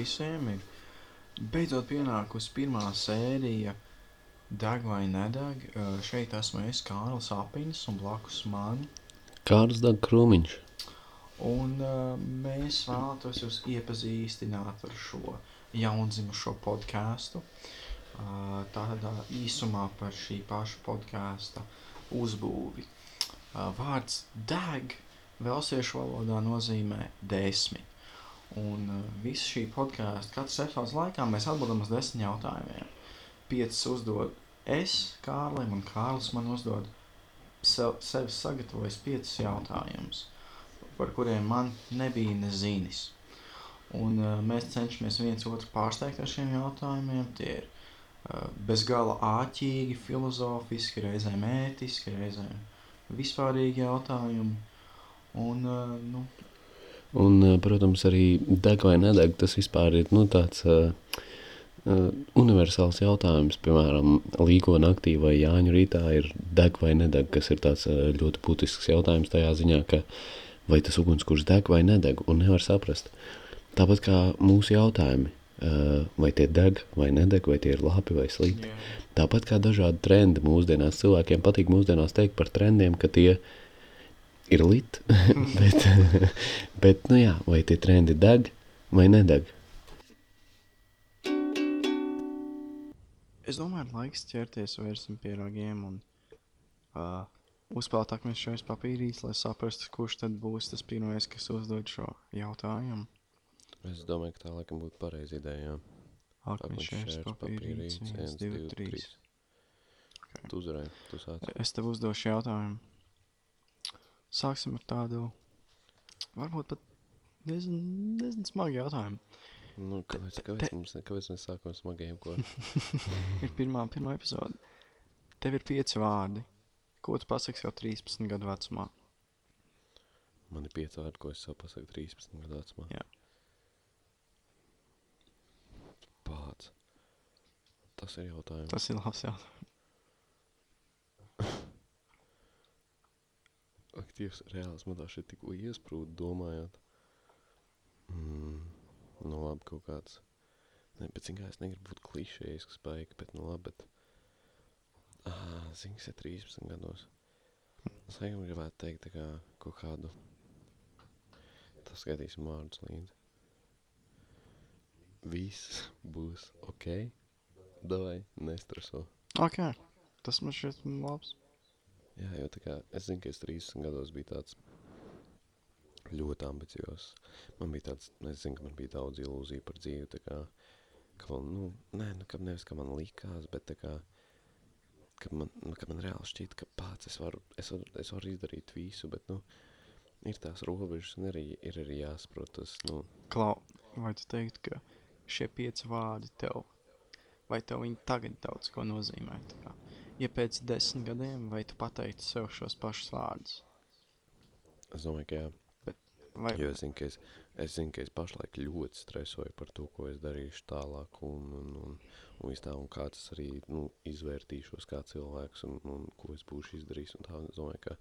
visiem! Ir beidzot pienākusi pirmā sērija Deg vai nedeg. Uh, šeit esmu es, Kārlis Apiņš, un blakus man. Kārlis Dag Krūmiņš. Un uh, mēs vēlētos jūs iepazīstināt ar šo jaundzimušo podkāstu. Uh, tādā īsumā par šī paša podkāsta uzbūvi. Uh, vārds deg Velsiešu valodā nozīmē desmit. Un uh, visu šī podkāstu, katras epizodes laikā mēs atbildam uz desmit jautājumiem. Piecas uzdod es Kārlim, un Kārlis man uzdod sev, sevi sagatavojis piecus jautājumus, par kuriem man nebija nezinis. Un uh, mēs cenšamies viens otru pārsteigt ar šiem jautājumiem. Tie ir uh, bezgala āķīgi, filozofiski, reizēm ētiski, reizēm vispārīgi jautājumi. Un, uh, nu, Un, eh, protams, arī deg vai nedeg, tas vispār ir nu, tāds uh, universāls jautājums. Piemēram, Līgo naktī vai Jāņu rītā ir deg vai nedeg, kas ir tāds uh, ļoti būtisks jautājums tajā ziņā, ka vai tas ugunskurs deg vai nedeg, un nevar saprast. Tāpat kā mūsu jautājumi, uh, vai tie deg vai nedeg, vai tie ir labi vai slikti. jā. Tāpat kā dažādi trendi mūsdienās, cilvēkiem patīk mūsdienās teikt par trendiem, ka tie ir lit, bet, bet, nu jā, vai tie trendi deg vai nedeg. Es domāju, ir laiks ķerties vērsim pie ragiem un uh, uzspēlēt akmens šajos papīrīs, lai saprastu, kurš tad būs tas pirmais, kas uzdod šo jautājumu. Es domāju, ka tā laikam būtu pareizi ideja, jā. Akmens šajos papīrīs, viens, divi, trīs. Ok. Tu uzvarēji, tu sāc. Es tev uzdošu jautājumu. Sāksim ar tādu, varbūt pat diezgan, diezgan smagu jautājumu. Nu, kāpēc, kāpēc, te- mums, kāpēc mēs sākam smagajiem ko? Ir pirmā, pirmā epizode. Tev ir pieci vārdi. Ko tu pasaki jau 13 gadu vecumā? Man ir pieci vārdi, ko es sev pasaku 13 gadu vecumā. Jā. Pāds. Tas ir jautājums. Tas ir labs jautājums. Ak, Dievs, reāls man tā šeit tikko iesprūda domājot. Mm, nu labi, kaut kāds. Ne, bet zin kā, es negribu būt klišējisks baigi, bet nu labi, bet... Ah, zin, ir 13 gados. Es laikam gribētu teikt tā kā kaut kādu... Tas skaitīsim vārdus līdzi. Viss būs ok. Davai, nestreso. Ok, tas man šķiet labs. Jā, jo tā kā es zinu, ka es 30 gados biju tāds ļoti ambiciozs. Man bija tāds, es zinu, ka man bija daudz ilūziju par dzīvi, tā kā, ka man, nu, nē, nu, ka nevis, ka man likās, bet tā kā, ka man, nu, ka man reāli šķiet, ka pats es varu, es varu, es varu izdarīt visu, bet, nu, ir tās robežas un arī, ir arī jāsaprot tas, nu, Klau, vai tu teiktu, ka šie pieci vārdi tev, vai tev viņi tagad daudz ko nozīmē? Tā kā, ja pēc desmit gadiem, vai tu pateiktu sev šos pašus vārdus? es domāju, ka jā, Vai, Jo es zinu, ka es, es, zinu, ka es pašlaik ļoti stresoju par to, ko es darīšu tālāk, un, un, un, un, tā, un kā tas arī nu, izvērtīšos kā cilvēks, un, un ko es būšu izdarījis. Un tā, es domāju, ka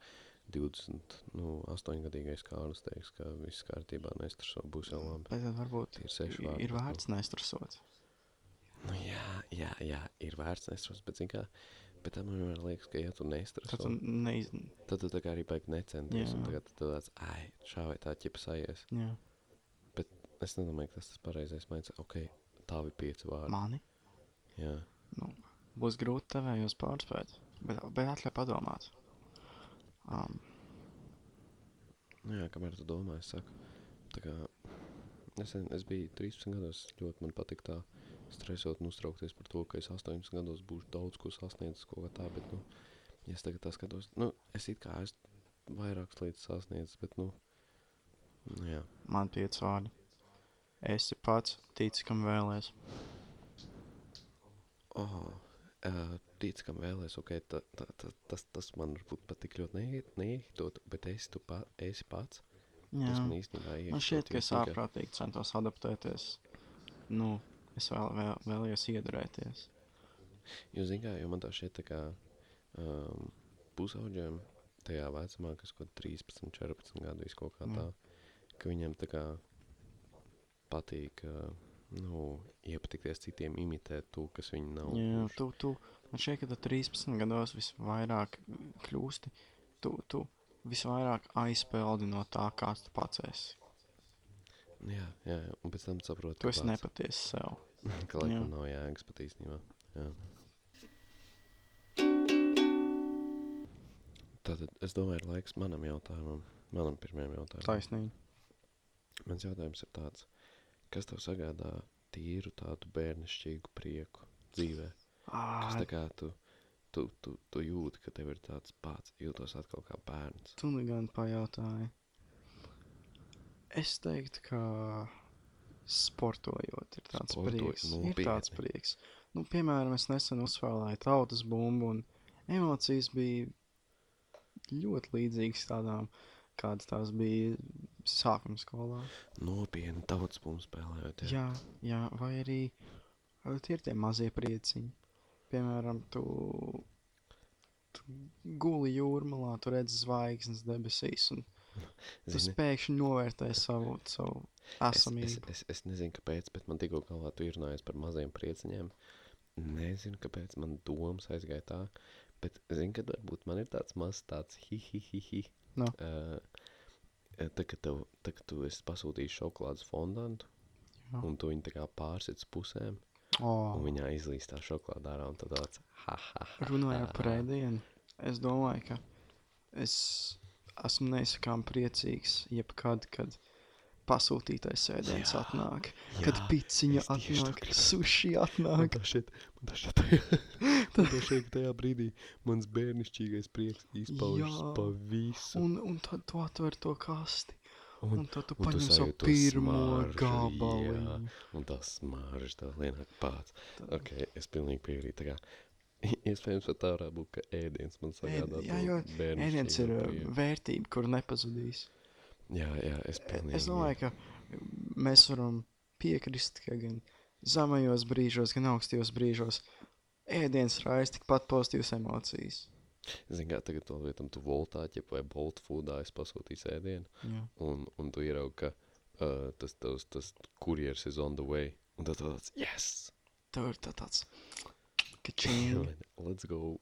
28 gadīgais Kārlis teiks, ka viss kārtībā nestreso, būs jau labi. tad varbūt ir vārdi. ir vērts nestrasot? Nu, jā, jā, jā, ir vērts nestresot, bet, zin kā, bet tam man liekas, ka, ja tu nestreso, Tad tu neiz... tad tu arī baigi necenties, tagad tu tāds, ai, šā vai tā ķipa sajies. Jā, Es nedomāju, ka tas tas pareizais maids. Ok, tā bija pieci vārdi. mani. Jā. Nu, būs grūti tevējos pārspēt, bet, bet atļauj padomāt. Um, Nu, jā, kamēr tu domā, es saku, tā kā nesen es biju 13 gados, ļoti man patika tā stresot un uztraukties par to, ka es 18 gados būšu daudz ko sasniedzis, kā tā, bet, nu, ja es tagad skatos, nu, es it kā esmu vairākas lietas sasniedzis, bet, nu, nu jā, man pieci vārdi. Esi pats, tici, kam vēlēs. oh, uh, tic, kam vēlēs, ok, ta, ta, ta, tas, tas man varbūt pat tik ļoti neie- neiehitot, bet esi tu pa, esi pats, Jā. tas man īstenībā Man iešķiet, šķiet, ka es ārprātīgi centos adaptēties. Nu, es vēl, vēl, vēlējos iedurēties. Jo, zini, kā, jo man tā šķiet, kā um, pusauģiem tajā vecumā, kas kaut 13, 14 gadu, vis kaut kā tā, ka viņiem tā kā patīk uh, nu, iepatikties citiem, imitēt to, kas viņi nav. Jā, tu, tu, man šķiet, ka tu 13 gados visvairāk kļūsti, tu, tu visvairāk aizpeldi no tā, kāds tu pats esi. Jā, jā, un pēc tam saprotu, Tu esi nepatiesi sev. Ka laikam nav jēgas pat īstenībā. Jā. Tātad es domāju, ir laiks manam jautājumam, manam pirmajam jautājumam. Taisnīgi. Mans jautājums ir tāds, kas tev sagādā tīru tādu bērnišķīgu prieku dzīvē? Kas tā kā tu, tu, tu, tu jūti, ka tev ir tāds pats, jūtos atkal kā bērns? tu nu gan pajautāji. Es teiktu, ka sportojot ir tāds Sportojot, prieks. Ir nopietni. tāds prieks. Nu, piemēram, es nesen uzspēlēju tautas bumbu un emocijas bija ļoti līdzīgas tādām, kādas tās bija sākuma skolā. Nopietni tautas bumbu spēlējot. Jā, jā, vai arī tie ir tie mazie prieciņi. Piemēram, tu, tu guli jūrmalā, tu redzi zvaigznes debesīs, un tu Zini, pēkšņi novērtē savu, savu es, es, esamību. es, es nezinu, kāpēc, bet man tikko galvā tu ir runājis par maziem prieciņiem. Nezinu, kāpēc man domas aizgāja tā, bet zinu, ka varbūt man ir tāds mazs tāds hi, hi, hi, hi. No. Uh, tā, ka tev, tā, ka tu esi pasūtījis šokolādes fondantu, Jā. un tu viņu tā kā pārsit uz pusēm, Oh, un viņā izlīst tā šokolāde ārā, un tad tāds ha, ha, ha. runājot par ēdienu, es domāju, ka es esmu nesakām priecīgs jebkad, kad pasūtītais Jā, atnāk, jā, kad piciņa atnāk, suši Man atnāk. tā šeit, man tā šeit, man tā šeit tajā brīdī mans bērnišķīgais prieks izpaužas Jā. pa visu. Un, un tad tu atver to kasti. Un- Un, tad tu paņem savu pirmo jā. Un tā smarža, tā lienāk pats. Tā- Ok, es pilnīgi piekrītu. Iespējams, pat tā varētu būt, ka ēdiens man sagādā Jā, jo ēdiens ir uh, prieku. vērtība, kur nepazudīs. Jā, jā, es pilnīgi. Es domāju, ka mēs varam piekrist, ka gan zemajos brīžos, gan augstajos brīžos ēdiens raisa tikpat pozitīvas emocijas. Zini, kā tagad to vietam, tu voltā, ķep vai bolt foodā es pasūtīju ēdienu, Jā. un, un tu ieraugi, ka uh, tas, tas, tas kurjers is on the way. Un tad tu tāds, yes! Tev ir tā tāds kačīni. Let's go!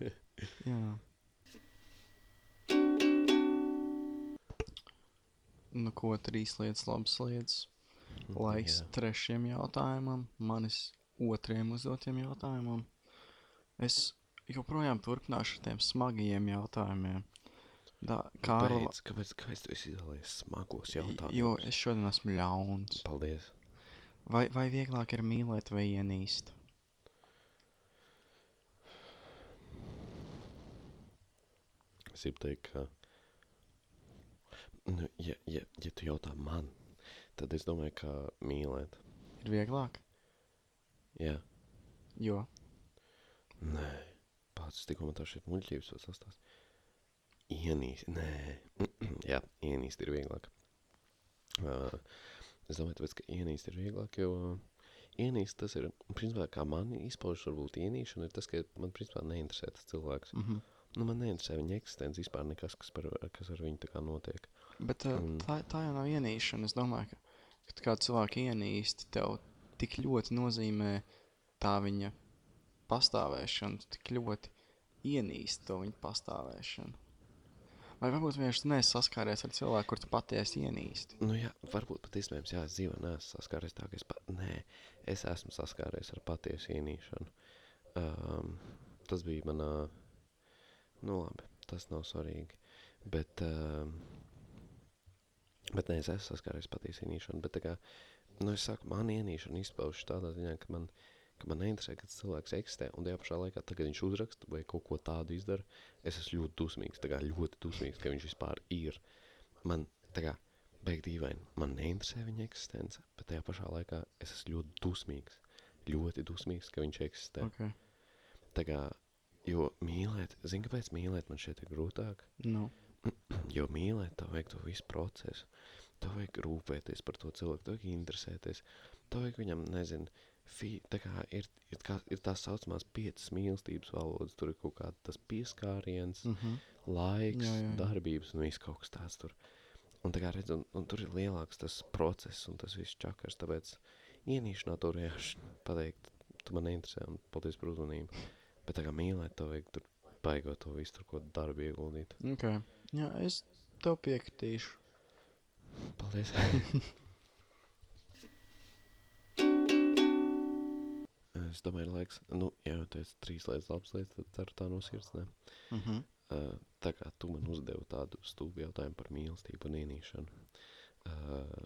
Jā. Nu, ko trīs lietas, labas lietas. Laiks Jā. trešajam jautājumam, manis otrajam uzdotiem jautājumam. Es joprojām turpināšu ar tiem smagajiem jautājumiem. Da, Kārl, Kāpēc, kāpēc, kāpēc tu izvēlējies smagos jautājumus? jo es šodien esmu ļauns. Paldies! Vai, vai vieglāk ir mīlēt vai ienīst? Gribu teikt, ka, nu, ja, ja, ja tu jautā man, tad es domāju, ka mīlēt. Ir vieglāk, Jā, jo nē, pats tikko man tā šeit muļķības vēl sastās. Ienīst, nē, jā, ienīst ir vieglāk. Uh, es domāju, tāpēc, ka ienīst ir vieglāk, jo ienīst tas ir, principā, kā man izpaužas varbūt ienīšana, ir tas, ka man, principā, neinteresē tas cilvēks. mm -hmm. Nu, man neinteresē viņa eksistence vispār nekas, kas, par, kas ar viņu tā kā notiek. Bet uh, Un- tā, tā jau nav ienīšana. Es domāju, ka, kad kāds cilvēks ienīst, tev tik ļoti nozīmē tā viņa pastāvēšana, tik ļoti ienīst to viņa pastāvēšanu. Vai varbūt vienkārši tu neesi saskāries ar cilvēku, kur tu patiesi ienīsti? Nu, jā, varbūt pat iespējams, jā, es dzīvē neesmu saskāries tā, ka es pat, nē, es esmu saskāries ar patiesu ienīšanu. Um, tas bija manā, nu labi, tas nav svarīgi, bet, um, bet nē, es esmu saskāries patiesu ienīšanu, bet tā kā, nu, es saku, man ienīšana izpaužas tādā ziņā, ka man, ka man neinteresē, ka tas cilvēks eksistē, un tajā pašā laikā, tagad viņš uzraksta vai kaut ko tādu izdara, es esmu ļoti dusmīgs, tā kā ļoti dusmīgs, ka viņš vispār ir. Man, tā kā, beig dīvaini, man neinteresē viņa eksistence, bet tajā pašā laikā es esmu ļoti dusmīgs, ļoti dusmīgs, ka viņš eksistē. Okay. Tā kā, jo mīlēt, zini, kāpēc mīlēt man šeit ir grūtāk? Nu, Jo mīlēt, tev vajag to visu procesu. Tev vajag rūpēties par to cilvēku, tev vajag interesēties. Tev vajag viņam, nezinu, fi, tā kā ir, ir, kā, ir tās saucamās piecas mīlestības valodas. Tur ir kaut kāda tas pieskāriens, mm. -hmm. laiks, Jā, jā, jā, darbības un viss kaut kas tāds tur. Un, tā kā redz, un, un tur ir lielāks tas process un tas viss čakars, tāpēc ienīšanā to vienkārši pateikt, tu man neinteresē un paldies par uzmanību. Bet tā kā mīlēt, to vajag tur baigot to visu, tur ko darbu ieguldīt. Okay. Jā, es tev piekritīšu. Paldies! es domāju, laiks, nu, jā, tu esi trīs lietas labas lietas, tad ceru tā no sirds, ne? Uh -huh. Uh, tā kā tu man uzdevi tādu stūbu jautājumu par mīlestību un ienīšanu, uh,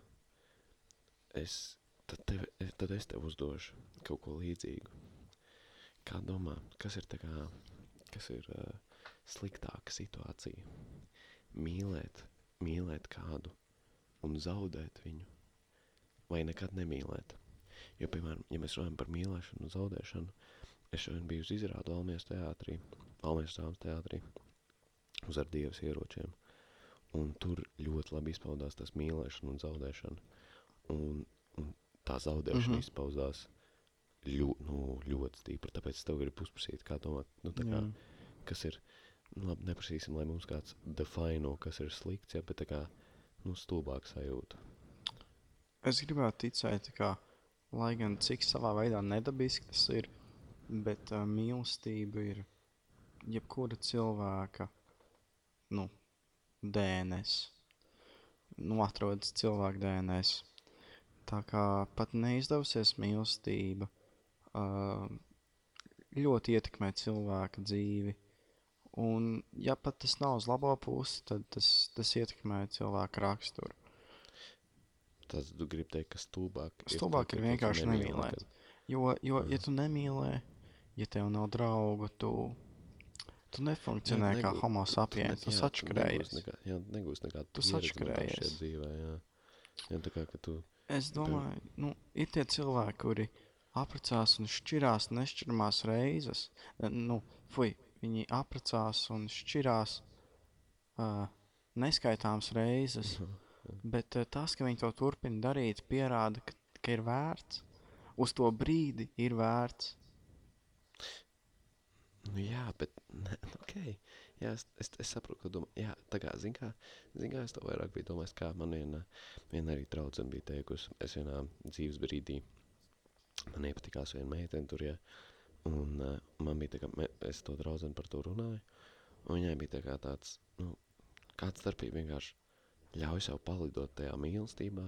es, tad, tev, tad es tev uzdošu kaut ko līdzīgu. Kā domā, kas ir kā, kas ir uh, sliktāka situācija? Mīlēt, mīlēt kādu un zaudēt viņu, vai nekad nemīlēt? Jo, piemēram, ja mēs runājam par mīlēšanu un zaudēšanu, es šodien biju uz izrādu Almies teātrī, Almies drāmas teātrī, uz ar dievas ieročiem. Un tur ļoti labi izpaudās tas mīlēšana un zaudēšana. Un, un tā zaudēšana mm. -hmm. izpaudās ļo, nu, ļoti stipri. Tāpēc tev gribu uzprasīt, kā domāt, nu, tā kā, Jā. kas ir, nu, labi, neprasīsim, lai mums kāds defino, kas ir slikts, ja, bet tā kā, nu, stulbāk sajūta. Es gribētu ticēt, ka, lai gan cik savā veidā nedabiski tas ir, bet uh, mīlestība ir jebkura cilvēka nu, DNS. Nu, atrodas cilvēka DNS. Tā kā pat neizdevusies mīlestība ļoti ietekmē cilvēka dzīvi. Un, ja pat tas nav uz labo pusi, tad tas, tas ietekmē cilvēka raksturu. Tas tu gribi teikt, ka stulbāk Stulbāk ir ka tu vienkārši nemīlēt. Jo, jo ja tu nemīlē, ja tev nav draugu, tu, tu nefunkcionē Jā, kā negū- homo sapiens, tu negūsi nekā- Jā, negūst nekādu Tu šajā dzīvē, jā. Jā, tā kā, ka tu, Es domāju, nu, ir tie cilvēki, kuri apprecās un šķirās nešķiramās reizes. Nu, fuj, viņi apprecās un šķirās uh, neskaitāmas reizes. Bet uh, tas, ka viņi to turpina darīt, pierāda, ka, ka ir vērts. Uz to brīdi ir vērts. nu jā, bet, ne, nu, ok, jā, es, es, es saprotu, ka domā, jā, tā kā, zin kā, zin kā, es to vairāk biju domājis, kā man viena, viena arī traucena bija teikusi, es vienā dzīves brīdī, man iepatikās viena meitene tur, ja, un uh, man bija tā kā, es to draudzeni par to runāju, un viņai bija tā kā tāds, nu, kāds starpība vienkārši ļauj sev palidot tajā mīlestībā,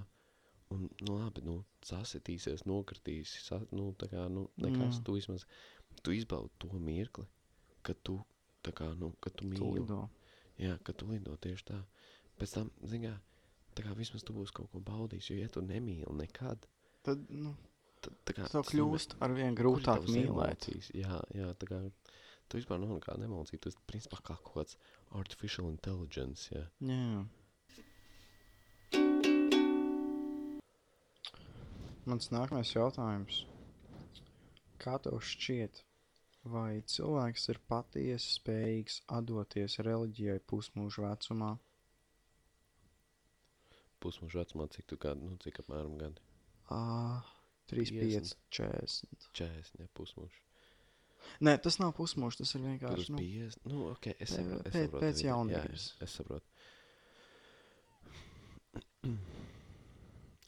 un, nu, labi, nu, sasitīsies, nokritīsi, sa, nu, tā kā, nu, nekas, Jā. tu vismaz, tu izbaudi to mirkli, ka tu, tā kā, nu, ka tu Tu mīli. lido. Jā, ka tu lido tieši tā. Pēc tam, zin kā, tā kā vismaz tu būsi kaut ko baudījis, jo, ja tu nemīli nekad, Tad, nu, kā... tas kļūst ar vien grūtāk mīlēt. emocijas? Jā, jā, tā kā tu vispār nav nekāda emocija. Esi principā kā kaut kāds artificial intelligence, jā. Jā. Mans nākamais jautājums. Kā tev šķiet, vai cilvēks ir patiesi spējīgs atdoties reliģijai pusmūža vecumā? Pusmužu vecumā, cik tu kādu, nu, cik apmēram gadi? Ah, 3, 5, 40. 40, ne pusmužu. Nē, tas nav pusmūžs, tas ir vienkārši. Nu, 50, nu, ok, es saprotu. es pēc- saprotu pēc jaunības. Jā, es saprotu.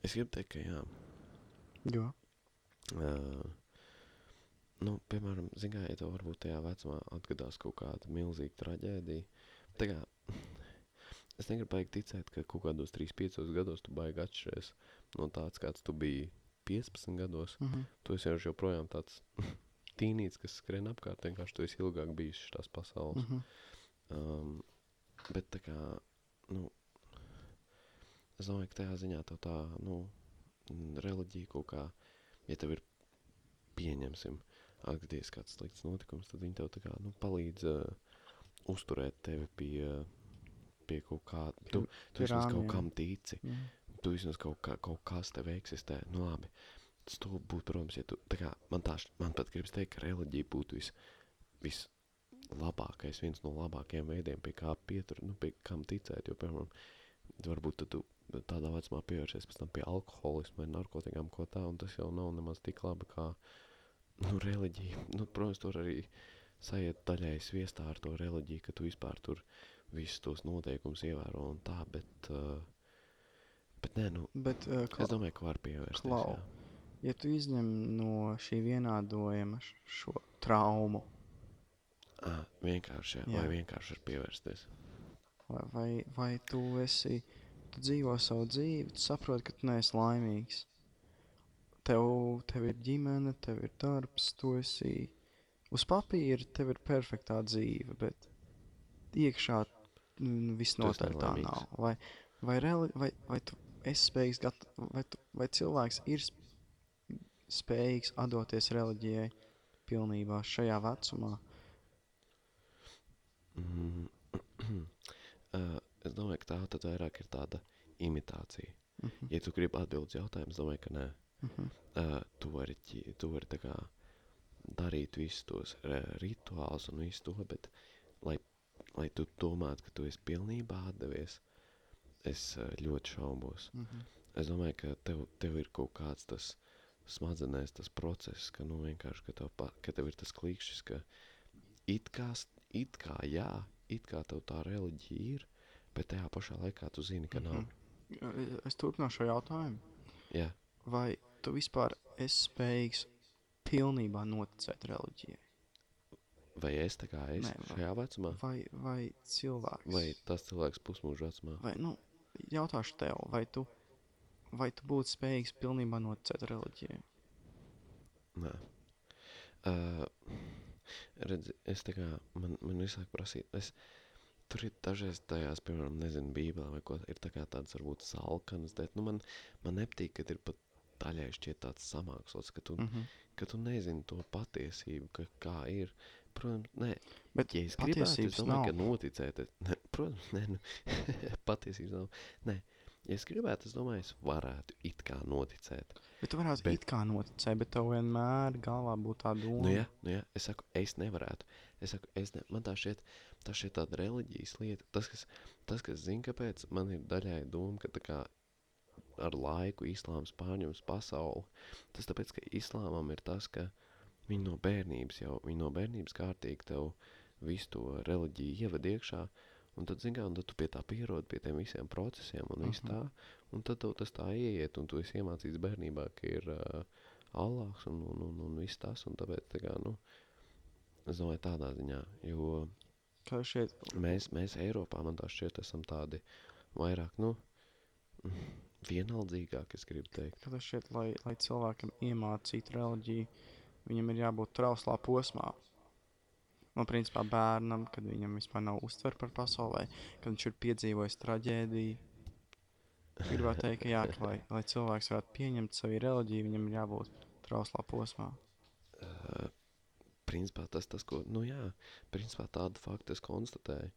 Es gribu teikt, ka jā. jo. Uh, nu, piemēram, zināmā mērā, ja tev varbūt tajā vecumā atgadās kaut kāda milzīga traģēdija. Tā kā es negribu baigi ticēt, ka kaut kādos 3-5 gados tu baigi atšķiries no tāds, kāds tu biji 15 gados. Mhm. Tu esi jau joprojām tāds tīnīts, kas skrien apkārt, vienkārši tu esi ilgāk bijis šīs pasaules. Mhm. Um, bet tā kā, nu, es domāju, ka tajā ziņā tev tā, nu, mm, reliģija kaut kā, ja tev ir, pieņemsim, atgadījies kāds slikts notikums, tad viņi tev tā kā, nu, palīdz uh, uzturēt tevi pie, pie kaut kā, tu, tu vismaz kaut kam tici, Mhm. Tu vismaz kaut, kā, kaut kas tev eksistē, nu, labi, to būtu, protams, ja tu, tā kā, man tā, man pat gribas teikt, ka reliģija būtu vis, vis labākais, viens no labākajiem veidiem, pie kā pietur, nu, pie kam ticēt, jo, piemēram, varbūt tu tādā vecumā pievērsies pēc tam pie alkoholisma vai narkotikām, ko tā, un tas jau nav nemaz tik labi kā, nu, reliģija. Nu, protams, tur arī sajiet daļai sviestā ar to reliģiju, ka tu vispār tur visus tos noteikumus ievēro un tā, bet, uh, bet nē, nu, Bet, uh, es domāju, ka var pievērsties, Klau. ja tu izņem no šī vienādojuma šo traumu, À, vienkārši, jā, Jā. vai vienkārši var pievērsties. vai, vai, vai tu esi, tu dzīvo savu dzīvi, tu saproti, ka tu neesi laimīgs. Tev, tev ir ģimene, tev ir darbs, tu esi uz papīra, tev ir perfektā dzīve, bet iekšā visnotaļ tā nav. Vai, vai, reali, vai, vai tu esi spējīgs, gat, vai, tu, vai cilvēks ir sp- spējīgs atdoties reliģijai pilnībā šajā vecumā? Mm. uh, es domāju, ka tā tad vairāk ir tāda imitācija. Mhm. Ja tu gribi atbildēt uz jautājumu, es domāju, ka nē. Mhm. Uh, tu vari, tu vari tā kā darīt visus tos uh, rituālus un visu to, bet lai, lai tu domātu, ka tu esi pilnībā atdevies, es uh, ļoti šaubos. Mhm. Es domāju, ka tev, tev ir kaut kāds tas smadzenēs, tas process, ka, nu, vienkārši, ka tev, pa, ka tev ir tas klikšķis, ka it kā, it kā, jā, it kā tev tā reliģija ir, bet tajā pašā laikā tu zini, ka nav. Mhm. Es turpināšu šo jautājumu. Jā, Vai tu vispār esi spējīgs pilnībā noticēt reliģijai? vai es tā kā es Nē, vai- šajā vecumā, Vai, vai cilvēks? vai tas cilvēks pusmūža vecumā? vai nu, jautāšu tev, vai tu, vai tu būtu spējīgs pilnībā noticēt reliģijai? Nē. Uh, redz, es tā kā, man, man visu laiku prasīt, es, tur ir dažreiz tajās, piemēram, nezinu, bībelē vai ko, ir tā kā tādas varbūt salkanas, bet, nu, man, man nepatīk, kad ir pat daļai šķiet tāds samākslots, ka tu, mm. Mhm. ka tu nezini to patiesību, ka kā ir. Protams, nē, Bet ja es gribētu, es domāju, nav. ka noticēt, ne, protams, nē, nu, patiesības nav. Nē, ja es gribētu, es domāju, es varētu it kā noticēt. Bet tu varētu bet... it kā noticēt, bet tev vienmēr galvā būtu tā doma. Nu, jā, nu, jā, es saku, es nevarētu. Es saku, es ne, man tā šķiet, tā šķiet tāda reliģijas lieta. Tas, kas, tas, kas zina, kāpēc man ir daļai doma, ka tā kā ar laiku islāms pārņems pasauli, tas tāpēc, ka islāmam ir tas, ka viņi no bērnības jau, viņi no bērnības kārtīgi tev visu to reliģiju ieved iekšā, un tad, zin kā, un tad tu pie tā pierodi, pie tiem visiem procesiem un viss tā, un tad tev tas tā ieiet, un tu esi iemācīts bērnībā, ka ir uh, Allāhs un, un, un, un viss tas, un tāpēc, tā kā, nu, es domāju tādā ziņā, jo Kā šeit, mēs, mēs Eiropā, man tā šķiet, esam tādi vairāk, nu, vienaldzīgāk, es gribu teikt. kā tas šeit, lai, lai cilvēkam iemācītu reliģiju, viņam ir jābūt trauslā posmā. Nu, principā bērnam, kad viņam vispār nav uztver par pasaulē, kad viņš ir piedzīvojis traģēdiju. Gribētu teikt, ka jā, ka lai, lai cilvēks varētu pieņemt savu reliģiju, viņam ir jābūt trauslā posmā. Uh, principā tas, tas, ko, nu jā, principā tādu faktu es konstatēju.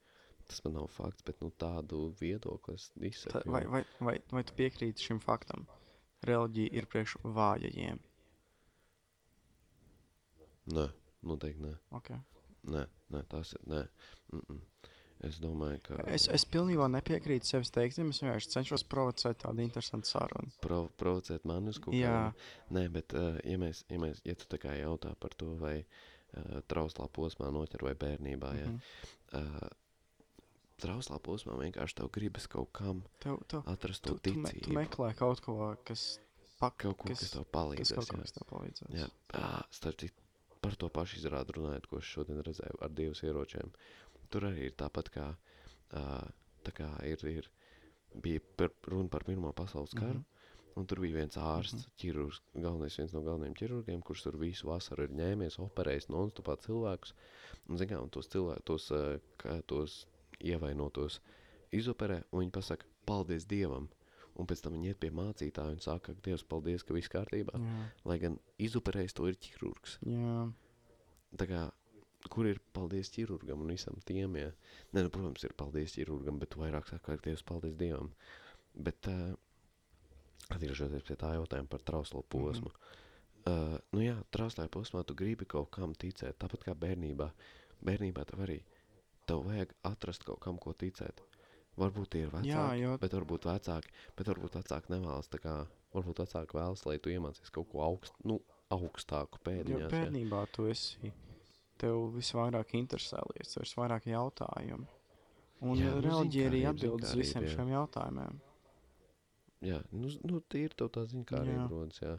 Tas man nav fakts, bet, nu, tādu viedokli es izsaku. vai, vai, vai, vai tu piekrīti šim faktam? Reliģija ir priekš vājajiem. Nē, noteikti nē. Okay. Nē, nē, tas ir, nē. Mm -mm. Es domāju, ka... Es, es pilnībā nepiekrītu sevis teiktiem, es vienkārši cenšos provocēt tādu interesantu sarunu. Prov, provocēt mani uz kaut Jā. kādu. Nē, bet, uh, ja, mēs, ja, mēs, ja tu tā kā jautā par to, vai uh, trauslā posmā noķer vai bērnībā, ja, Mhm. uh, trauslā posmā vienkārši tev gribas kaut kam Tev, tev, atrast to tu, me, tu ticību. meklē kaut ko, kas, pak, Kaut ko, kas tev kas, palīdzēs. kaut ko, jā. kas tev palīdzēs. Jā, ā, starp citu, par to pašu izrādu runājot, ko es šodien redzēju ar divas ieročiem. Tur arī ir tāpat kā, ā, tā kā ir, ir bija par, runa par Pirmo pasaules karu, Mhm. un tur bija viens ārsts, ķirurgs, galvenais viens no galvenajiem ķirurgiem, kurš tur visu vasaru ir ņēmies, operējis non-stopā cilvēkus, un, zin kā, un tos cilvēkus, tos, tos ievainotos izoperē, un viņi pasaka, paldies Dievam, un pēc tam viņi iet pie mācītāja un saka, Dievs, paldies, ka viss kārtībā. Jā. Lai gan izoperējis to ir ķirurgs. Jā. Tā kā, kur ir paldies ķirurgam un visam tiem, ja? Nē, nu, protams, ir paldies ķirurgam, bet vairāk saka, ka Dievs paldies Dievam. Bet, uh, atgriežoties pie tā jautājuma par trauslo posmu. Mm -hmm. uh, nu jā, trauslajā posmā tu gribi kaut kam ticēt, tāpat kā bērnībā. Bērnībā tev arī, tev vajag atrast kaut kam, ko ticēt. Varbūt tie ir vecāki, Jā, jo- bet varbūt vecāki, bet varbūt vecāki nevēlas, kā, varbūt vecāki vēlas, lai tu iemācies kaut ko augst, nu, augstāku Jo pēdiņās. jā. tu esi, tev visvairāk interesē lietas, tev ir vairāk jautājumu. Un Jā, nu, reliģija arī atbild uz visiem jā. šiem jautājumiem. Jā, nu, nu tīri tev tā ziņa kā arī rodas, jā.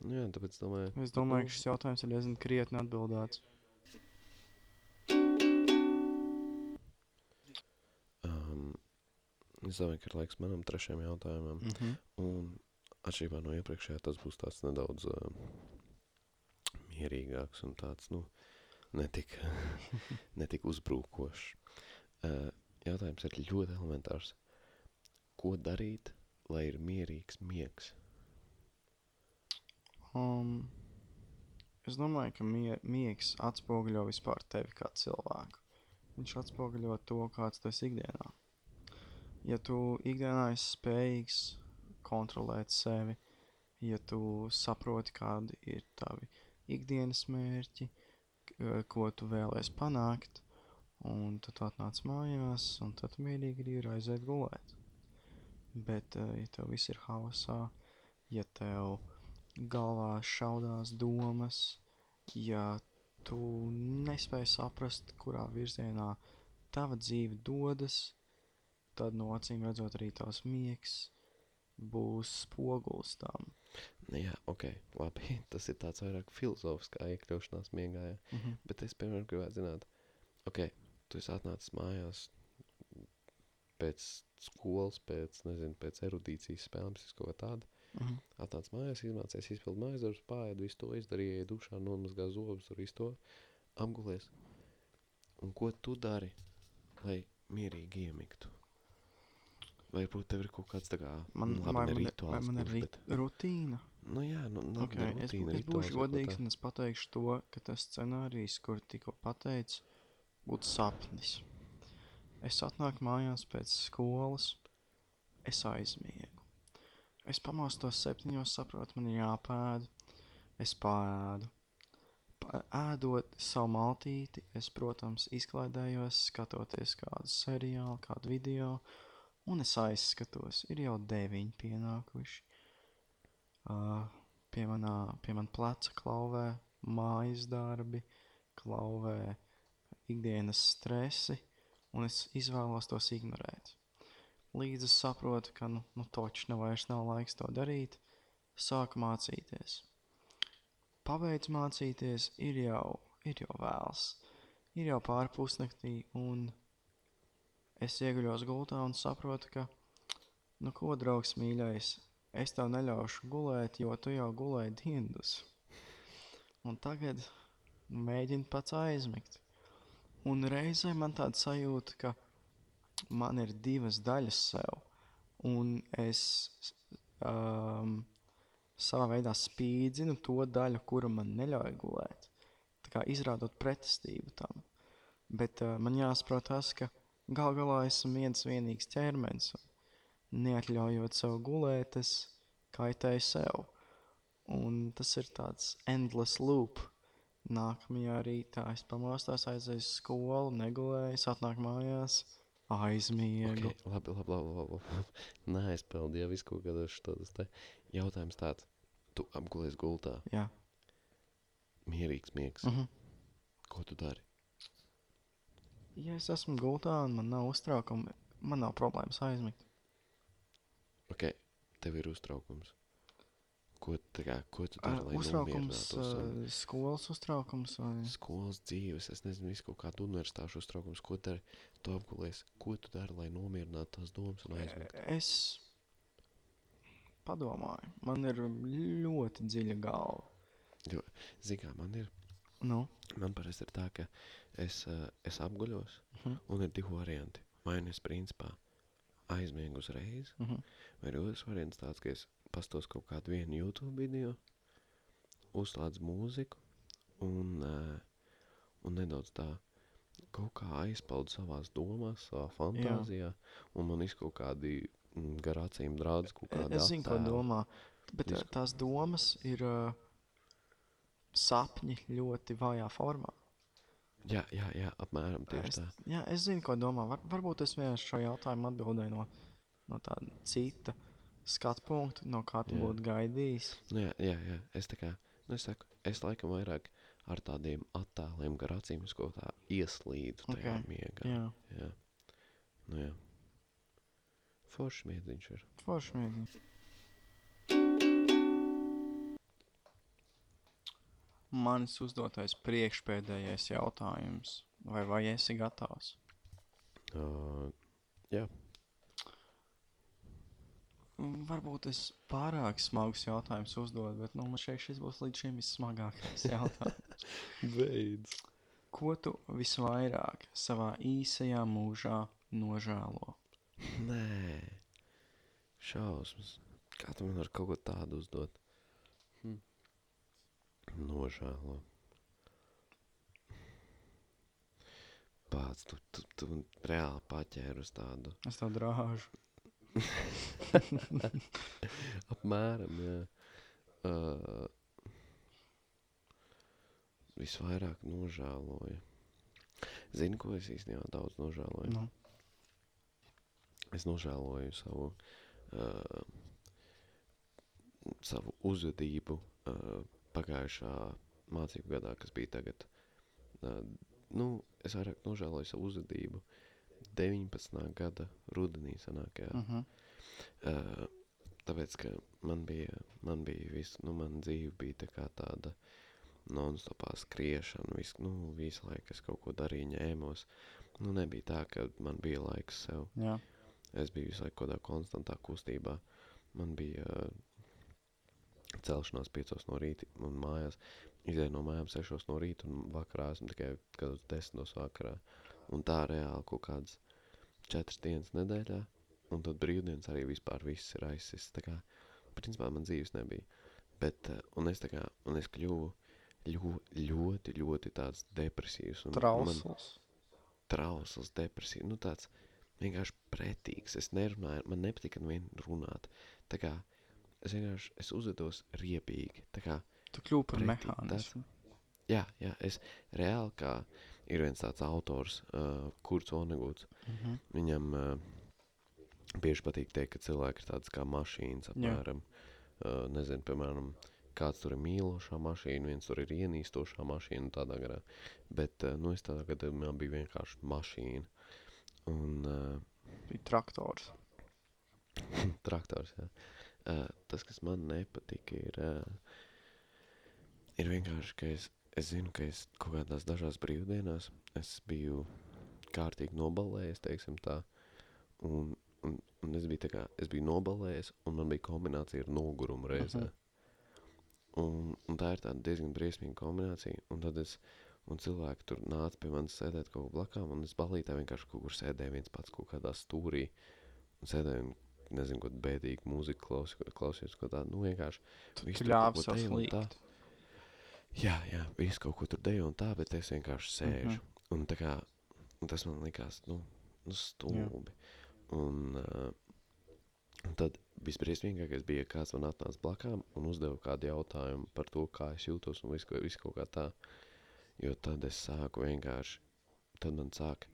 Nu, jā, tāpēc domāju, Es domāju, ka šis jautājums ir diezgan krietni atbildēts. Es domāju, ka ir laiks manam trešajam jautājumam. Mm -hmm. Un atšķirībā no iepriekšējā, tas būs tāds nedaudz uh, mierīgāks un tāds, nu, netik, netik uzbrukošs. Uh, jautājums ir ļoti elementārs. Ko darīt, lai ir mierīgs miegs? Um, es domāju, ka mie miegs atspoguļo vispār tevi kā cilvēku. Viņš atspoguļo to, kāds tu esi ikdienā. Ja tu ikdienā esi spējīgs kontrolēt sevi, ja tu saproti, kādi ir tavi ikdienas mērķi, k- ko tu vēlēsies panākt, un tad tu atnāc mājās, un tad mierīgi ir aiziet gulēt. Bet, eh, ja tev viss ir haosā, ja tev galvā šaudās domas, ja tu nespēji saprast, kurā virzienā tava dzīve dodas, tad no acīm redzot arī tavs miegs būs spogulis tam. Nu, jā, ok, labi, tas ir tāds vairāk filozofiskā iekļaušanās miegā, jā. Mm -hmm. Bet es, piemēram, gribētu zināt, ok, tu esi atnācis mājās pēc skolas, pēc, nezinu, pēc erudīcijas spēlēm, kaut kā tāda. Mm -hmm. Atnāc mājās, izmācies, izpild mājas darbus, pārēd, visu to izdarīja, dušā nomazgā zobus, tur visu to apgulies. Un ko tu dari, lai mierīgi iemiktu? Vai varbūt tev ir kaut kāds tā kā, Man, labi, ne man, ir, vai rituāls, man ir bet, rutīna? nu jā, nu, nu Okay, ne es, rutīna, es būšu rituāls, godīgs un es pateikšu to, ka tas scenārijs, kur tikko pateicu, būtu sapnis. Es atnāku mājās pēc skolas, es aizmiegu. Es pamostos septiņos, saprotu, man ir jāpēd, es pāēdu. Pa- Ēdot savu maltīti, es, protams, izklaidējos, skatoties kādu seriālu, kādu video, un es aizskatos. Ir jau deviņi pienākuši. Uh, pie, manā, pie man pleca klauvē mājas darbi, klauvē ikdienas stresi, un es izvēlos tos ignorēt. Līdz es saprotu, ka nu, nu točs nav vairs nav laiks to darīt, sāku mācīties. Pabeidz mācīties, ir jau, ir jau vēls, ir jau pāri pusnaktī, un es ieguļos gultā un saprotu, ka, nu ko, draugs mīļais, es tev neļaušu gulēt, jo tu jau gulēji diendus. Un tagad mēģini pats aizmigt. Un reizē man tāda sajūta, ka man ir divas daļas sev, un es um, savā veidā spīdzinu to daļu, kura man neļauj gulēt. Tā kā izrādot pretestību tam. Bet uh, man jāsaprot tas, ka gal galā esmu viens vienīgs ķermenis. Neatļaujot sev gulēt, es kaitēju sev. Un tas ir tāds endless loop. Nākamajā rītā es pamostos, aizēju uz skolu, negulēju, atnāku mājās, aizmiegu. Okay, labi, labi, labi, labi, labi. Nē, es peldu jau visu kaut kādos šādos te. Jautājums tāds, tu apgulies gultā, Jā. mierīgs miegs, Mhm. ko tu dari? Ja es esmu gultā un man nav uztraukumi, man nav problēmas aizmigt. Ok, tev ir uztraukums. Ko, kā, ko tu dari, lai uztraukums, uh, skolas uztraukums vai Skolas dzīves, es nezinu, visu kaut kādu universitāšu uztraukums, ko dari, tu apgulies, ko tu dari, lai nomierinātu tās domas un aizmigtu? Es padomāju, man ir ļoti dziļa galva. Jo, zini kā, man ir, Nu, man parasti ir tā, ka es, uh, es apguļos, Mhm. un ir divi varianti. Vai nu principā aizmiegu uzreiz, uh -huh. vai otrs variants tāds, ka es pastos kaut kādu vienu YouTube video, uzslēdzu mūziku un, uh, un nedaudz tā kaut kā aizpaudu savās domās, savā fantāzijā, un man ir kaut kādi mm, garācīm drādz, kaut kādi es zinu, ko domā. Bet uh, Visu. tās domas ir uh, sapņi ļoti vājā formā. Jā, jā, jā, apmēram tieši Es, tā. jā, es zinu, ko domā. Var, varbūt es vienkārši šo jautājumu atbildēju no, no tāda cita skatu punkta, no kā tu Jā. būtu gaidījis. Nu, jā, jā, jā, es tā kā, nu es saku, es laikam vairāk ar tādiem attēliem garācīm es kaut kā ieslīdu tajā Ok, miegā. Jā, Jā. Nu jā. Foršs miedziņš ir. forši mīļi. Manis uzdotais priekšpēdējais jautājums. Vai vai esi gatavs? Uh, jā, Varbūt es pārāk smagus jautājumus uzdodu, bet nu, man šeit šis būs līdz šim vissmagākais jautājums. beidz. Ko tu visvairāk savā īsajā mūžā nožēlo? Nē, šausmas. Kā tu man var kaut ko tādu uzdot? Nožēlo. Pats, tu, tu, tu reāli paķēri uz tādu. Es tev drāžu. Apmēram, jā. Uh, visvairāk nožēloju. Zini, ko es īstenībā daudz nožēloju? Nu, Es nožēloju savu, uh, savu uzvedību uh, pagājušā mācību gadā, kas bija tagad. Uh, nu, es vairāk nožēloju savu uzvedību 19. gada rudenī sanākajā. uh -huh. Uh, tāpēc, ka man bija, man bija viss, nu, man dzīve bija tā kā tāda non-stopā skriešana, vis, nu, visu laiku es kaut ko darīju, ņēmos. Nu, nebija tā, ka man bija laiks sev. Jā, Es biju visu laiku kādā konstantā kustībā. Man bija uh, celšanās piecos no rīta un mājās. Izēju no mājām sešos no rīta un vakarā esmu tikai kādos desmitos vakarā. Un tā reāli kaut kādas četras dienas nedēļā. Un tad brīvdienas arī vispār viss ir aizsis. Tā kā, principā man dzīves nebija. Bet, uh, un es tā kā, un es kļuvu ļo, ļoti, ļoti tāds depresīvs. Un man, trausls. trausls, depresija, nu tāds vienkārši pretīgs. Es nerunāju, man nepatika vien runāt. Tā kā es vienkārši, es uzvedos riebīgi. Kā, Tu kļūsi par mehānismu. jā, jā, es reāli kā ir viens tāds autors, uh, Kurts Oneguts. Uh -huh. Viņam uh, bieži patīk teikt, ka cilvēki ir tāds kā mašīnas apmēram. Uh, nezinu, piemēram, kāds tur ir mīlošā mašīna, viens tur ir ienīstošā mašīna tādā garā. Bet, uh, nu, es tādā gadījumā biju vienkārši mašīna. Un uh, Bija traktors. traktors, jā. Uh, tas, kas man nepatika, ir, uh, ir vienkārši, ka es, es zinu, ka es kaut kādās dažās brīvdienās es biju kārtīgi nobalējies, teiksim tā, un, un, un es biju tā kā, es biju nobalējies, un man bija kombinācija ar nogurumu reizē. Mhm. Un, un tā ir tāda diezgan briesmīga kombinācija, un tad es, un cilvēki tur nāca pie manis sēdēt kaut blakām, un es balītā vienkārši kaut kur sēdēju viens pats kaut kādā stūrī, un sēdēju un, nezinu, kaut bēdīgu mūziku klaus, klausījos, kaut tādu, nu vienkārši Visu tur ļāvi kaut ko sev deju un tā. slīgt. Jā, jā, viss kaut ko tur dejo un tā, bet es vienkārši sēžu. Mhm. Un tā kā, un tas man likās, nu, nu stulbi. Un, uh, un tad visbriesmīgākais bija, kāds man atnāca blakām un uzdeva kādu jautājumu par to, kā es jūtos un visu, ko- visu kaut kā tā. Jo tad es sāku vienkārši, tad man sāk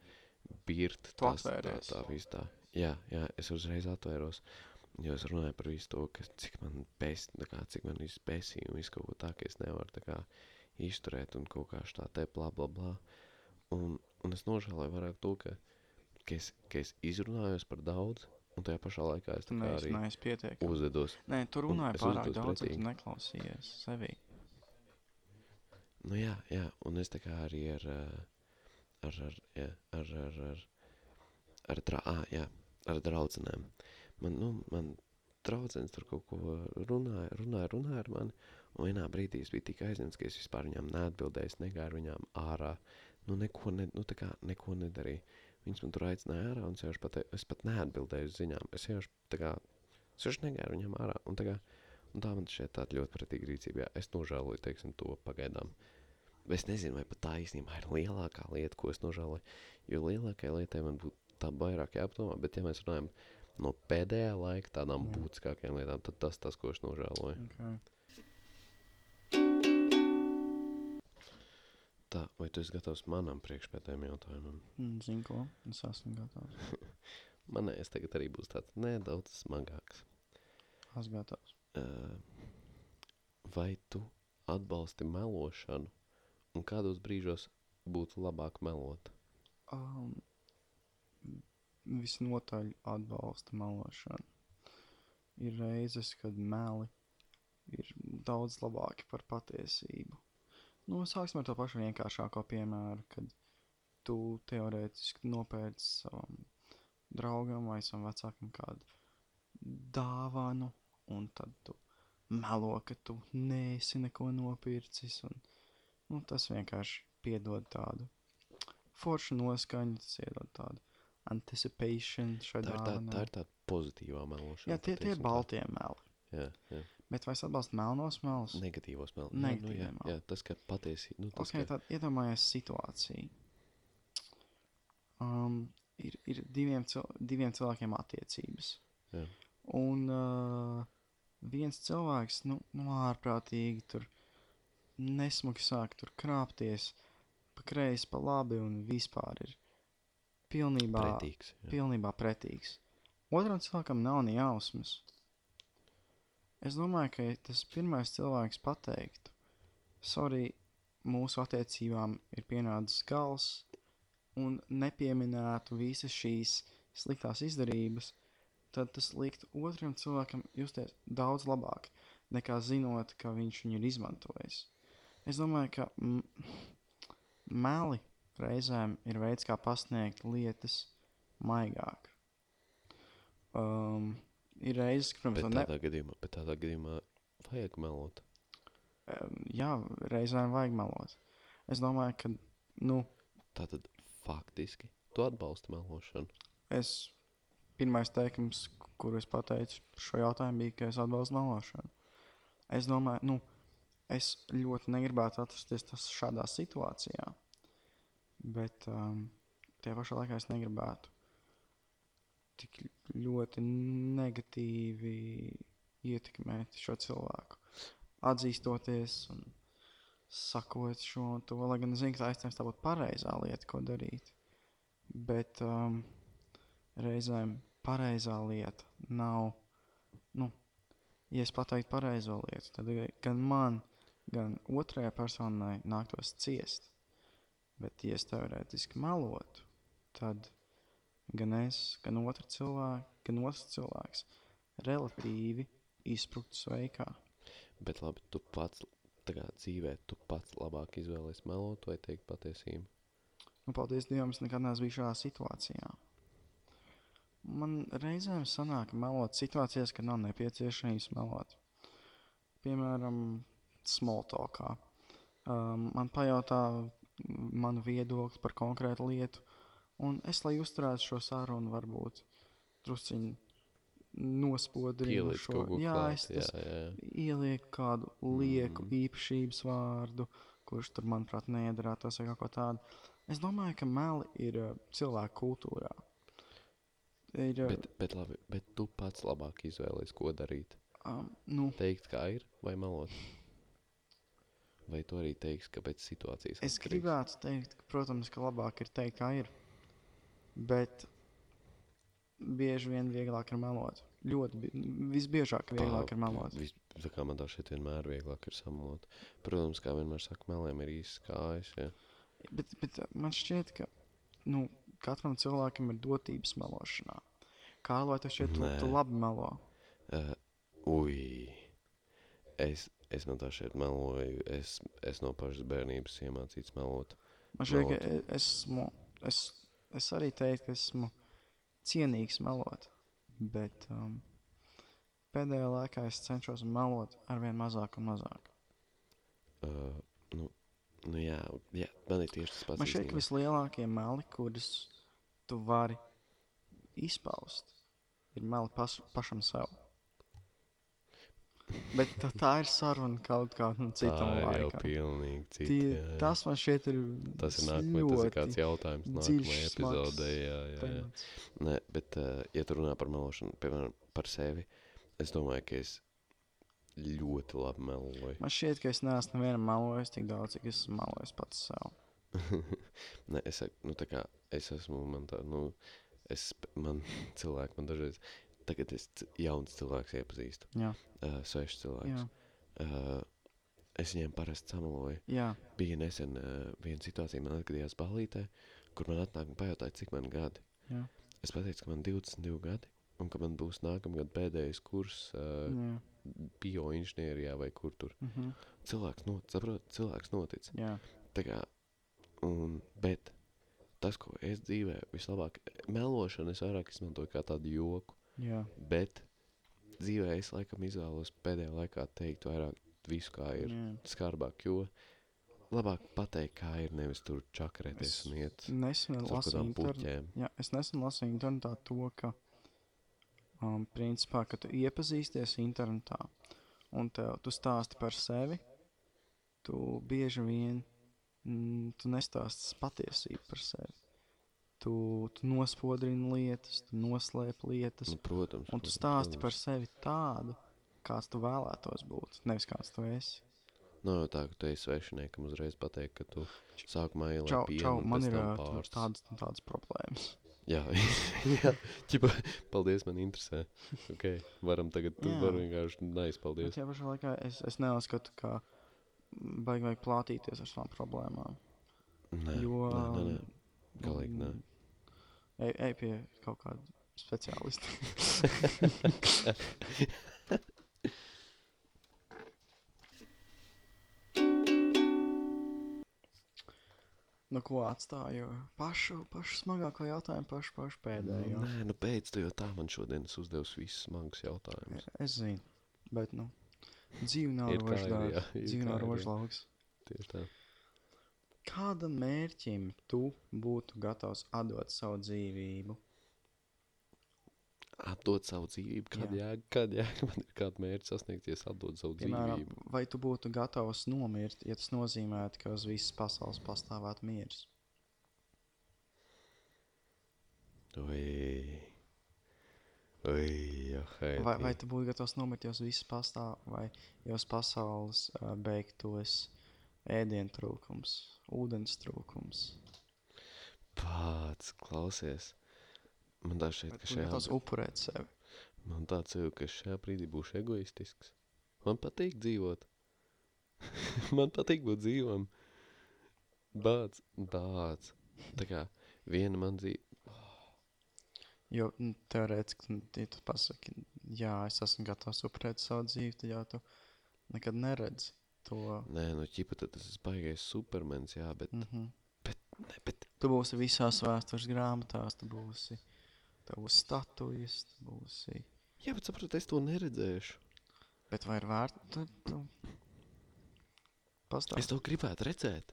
birt Tu tas, tā, atvēries. tā viss tā. Jā, jā, es uzreiz atvēros. Jo es runāju par visu to, ka cik man tā kā, cik man viss pēsīja un visu kaut ko tā, ka es nevaru tā kā izturēt un kaut kā tā te bla bla bla. Un, un es nožēloju vairāk to, ka, ka, es, ka es izrunājos par daudz un tajā pašā laikā es tā kā arī neesi pietiekami. uzvedos. Nē, tu runāji pārāk daudz, un pretīgi. tu neklausījies sevī. Nu jā, jā, un es tā kā arī ar, ā, ar, ar, jā, ar, ar, ar, ar, dra, ā, jā, ar draudzenēm. Man, nu, man draudzenes tur kaut ko runāja, runāja, runāja ar mani, un vienā brīdī es biju tik aizņemts, ka es vispār viņām neatbildēju, es negāju viņām ārā, nu neko, ne, nu tā kā neko nedarīju. Viņas man tur aicināja ārā, un es vienkārši pat, es pat neatbildēju uz ziņām, es vienkārši tā kā, es vienkārši negāju viņām ārā, un tā kā, un tā man šķiet tāda ļoti pretīga rīcība, jā, es nožēloju, teiksim, to pagaidām. Es nezinu, vai pat tā īstenībā ir lielākā lieta, ko es nožēloju. Jo lielākajai lietai man būtu tā vairāk jāapdomā, bet ja mēs runājam no pēdējā laika tādām Jā. būtiskākajām lietām, tad tas tas, ko es nožēloju. Okay. Tā, vai tu esi gatavs manam priekšpētējiem jautājumam? Mm, Zinu, ko? Es esmu gatavs. Manējais tagad arī būs tāds nedaudz smagāks. Esmu gatavs. Uh, vai tu atbalsti melošanu, un kādos brīžos būtu labāk melot? Um, visnotaļ atbalsta melošanu. Ir reizes, kad meli ir daudz labāki par patiesību. Nu, sāksim ar to pašu vienkāršāko piemēru, kad tu teorētiski nopērci savam draugam vai savam vecākam kādu dāvanu, un tad tu melo, ka tu neesi neko nopircis, un nu, tas vienkārši piedod tādu foršu noskaņu, tas iedod tādu anticipation šai Tā ir, tā, dāvanai. tā ir tāda pozitīvā melošana. Jā, tie, tie ir tā. baltie meli. Jā, jā. Bet vai es atbalstu melnos melus? Negatīvos melus. Negatīvie nu, jā, meli. jā, tas, ka patiesi, nu, tas, Ok, ka, tad iedomājies situāciju. Um, ir, ir diviem, cil diviem cilvēkiem attiecības. jā, Un uh, viens cilvēks, nu, nu ārprātīgi tur nesmuki sāk tur krāpties pa kreisi, pa labi un vispār ir pilnībā pretīgs. Jā. pilnībā pretīgs. Otram cilvēkam nav ne jausmas. Es domāju, ka tas pirmais cilvēks pateiktu, sorry, mūsu attiecībām ir pienācis gals, un nepieminētu visas šīs sliktās izdarības, tad tas liktu otram cilvēkam justies daudz labāk, nekā zinot, ka viņš viņu ir izmantojis. Es domāju, ka meli reizēm ir veids, kā pasniegt lietas maigāk. Um, ir reizes, ka, Bet protams, ne, tādā, gadījumā, bet tādā gadījumā vajag melot. um, jā, reizēm vajag melot. Es domāju, ka, nu, Tātad faktiski tu atbalsti melošanu. es pirmais teikums, kuru es pateicu šo jautājumu, bija, ka es atbalstu melošanu. Es domāju, nu, es ļoti negribētu atrasties šādā situācijā, bet um, tie pašā laikā es negribētu tik ļoti negatīvi ietekmēt šo cilvēku. Atzīstoties un sakot šo un to, lai gan es zinu, ka tā iespējams tā būtu pareizā lieta, ko darīt. Bet um, reizēm pareizā lieta nav, nu, ja es pateiktu pareizo lietu, tad gan man, gan otrajai personai nāktos ciest. Bet, ja es teorētiski melotu, tad gan es, gan otrs cilvēks, gan otrs cilvēks relatīvi izpruktu sveikā. Bet labi, tu pats kā dzīvē, tu pats labāk izvēlies melot vai teikt patiesību. Nu, paldies Dievam, es nekad neesmu bijis šādā situācijā. Man reizēm sanāk melot situācijās, kad nav nepieciešams melot. Piemēram, small talkā. Um, man pajautā manu viedokli par konkrētu lietu, un es, lai uzturētu šo sarunu, varbūt drusciņi nospodrinu Ieliec šo. Jā, klāt, es tas jā, jā. ielieku kādu lieku Mm. īpašības vārdu, kurš tur, manuprāt, neiedarētos vai kaut ko tādu. Es domāju, ka meli ir uh, cilvēku kultūrā. Ir, uh, Bet, bet labi, bet tu pats labāk izvēlies, ko darīt. um, nu, Teikt, kā ir, vai melot? Vai tu arī teiksi, ka pēc situācijas es atkarīgs? gribētu teikt, ka, protams, ka labāk ir teikt, kā ir. Bet bieži vien vieglāk ir melot. Ļoti bi visbiežāk vieglāk ir melot. Vis, tā kā man tā šeit vienmēr vieglāk ir samalot. Protams, kā vienmēr saka, meliem ir īsts kājas, jā. Bet, bet man šķiet, ka nu, katram cilvēkam ir dotības melošanā. Kā lai tev šķiet, tu, tu labi melo? Uh, ui, es, es no tā šeit meloju, es, es no pašas bērnības iemācīts melot. Man šķiet, ka e- esmu, es, es arī teiktu, ka esmu cienīgs melot, bet um, pēdējā laikā es cenšos melot arvien mazāk un mazāk. Uh, nu, nu jā, jā, man ir tieši tas pats. Man šķiet, ka vislielākie meli, kurus tu vari izpaust, ir meli pas, pašam sev. Bet tā, ir saruna kaut kādam citam tā ir jau laikam. pilnīgi cita. Tie, jā, jā. tas man šķiet ir tas ir nākamais, tas ir jautājums smags epizodē. Jā, jā, jā. Nē, bet, uh, ja tu runā par melošanu, piemēram, par sevi, es domāju, ka es ļoti labi meloju. Man šķiet, ka es neesmu nevienam melojis tik daudz, cik esmu melojis pats sev. Nē, es nu, kā es esmu, man tā, nu, es, man cilvēki, man dažreiz, tagad es jauns cilvēks iepazīstu, Jā, uh, svešs cilvēks. jā, Uh, es viņiem parasti samaloju. jā. Bija nesen uh, viena situācija, man atgadījās balītē, kur man atnāk un pajautāja, cik man gadi. jā, Es pateicu, ka man 22 gadi, un ka man būs nākamgad pēdējais kurs uh, jā. bioinženierijā vai kur tur. Mm -hmm. Cilvēks, not, saprot, cilvēks notic. Jā, Tā kā, un, bet tas, ko es dzīvē vislabāk, melošanu es vairāk izmantoju kā tādu joku, jā. bet dzīvē es laikam izvēlos pēdējā laikā teikt vairāk visu, kā ir jā. skarbāk, jo labāk pateikt, kā ir, nevis tur čakarēties Es un iet Nesen lasīju puķēm. Jā, es nesen lasīju internetā to, ka, um, principā, ka tu iepazīsties internetā un tev, tu stāsti par sevi, tu bieži vien mm, tu nestāsti patiesību par sevi. Tu, tu nospodrini lietas, tu noslēp lietas, Nu, protams. un tu protams, stāsti par protams. sevi tādu, kāds tu vēlētos būt, nevis kāds tu esi. Nav jau tā, ka tu esi svešiniekam uzreiz pateikt, ka tu sākumā ielai Čau, pienu čau, man ir pārstas. tādas, tādas problēmas. Jā, jā, ķipa, paldies, man interesē. Ok, varam tagad, tu Jā. vari vienkārši nais, Bet tajā pašā laikā es, es neuzskatu, ka baigi vajag plātīties ar savām problēmām. Nē, jo, nē, nē, nē. Galīgi nē. Ej, ej pie kaut kāda speciālista. nu, ko atstāju? Pašu, pašu smagāko jautājumu, pašu, pašu pēdējo. Nē, nu pēc tu jau tā man šodien es uzdevusi visus smagus jautājumus. Es zinu, bet, nu, dzīve nav ir Dzīve nav rožlauks. Tieši tā. Kādam mērķim tu būtu gatavs atdot savu dzīvību? Atdot savu dzīvību, kad Jā. jēga, kad jēga man ir kāda mērķa sasniegt, ja es atdodu savu Piemēram, dzīvību. vai tu būtu gatavs nomirt, ja tas nozīmētu, ka uz visas pasaules pastāvētu miers? Ui. Ui, jā, Vai, vai tu būtu gatavs nomirt, ja uz visas pastāv, vai ja uz pasaules uh, beigtos ēdienu trūkums, ūdens trūkums? Pats, klausies. Man tā šeit, ka šajā, gatavs upurēt sevi? man tāds jau, ka šajā brīdī būšu egoistisks. Man patīk dzīvot. man patīk būt dzīvam. Bāc, bāc. Tā kā viena man dzīve, Jo nu, teorētiski, nu, ja tu pasaki, jā, es esmu gatavs upurēt savu dzīvi, tad jau tu nekad neredzi to. nē, nu ķipa, tas ir baigais supermens, jā, bet, Mm -hmm. bet, ne, bet, Tu būsi visās vēstures grāmatās, tu būsi, tev būs statujas, tu būsi. jā, bet saprot, es to neredzēšu. Bet vai ir vērts? Tu, tu... Pastāv. Es to gribētu redzēt.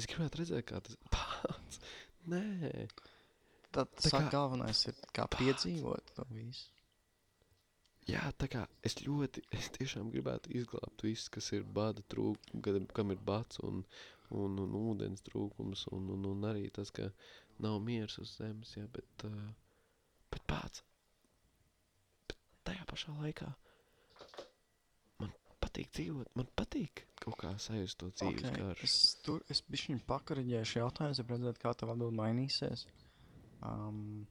Es gribētu redzēt, kā tas pats. Nē, Tad tā kā- galvenais ir kā piedzīvot to visu. Jā, tā kā es ļoti, es tiešām gribētu izglābt visus, kas ir bada trūkums, kam ir bats un, un, un ūdens trūkums, un, un, un arī tas, ka nav miers uz zemes, jā, bet, uh, bet pats. Bet tajā pašā laikā man patīk dzīvot, man patīk kaut kā sajust to dzīves okay. garšu. Es tur, es bišķiņ pakaraģēšu jautājumus, ja redzēt, kā tev atbild mainīsies. Um,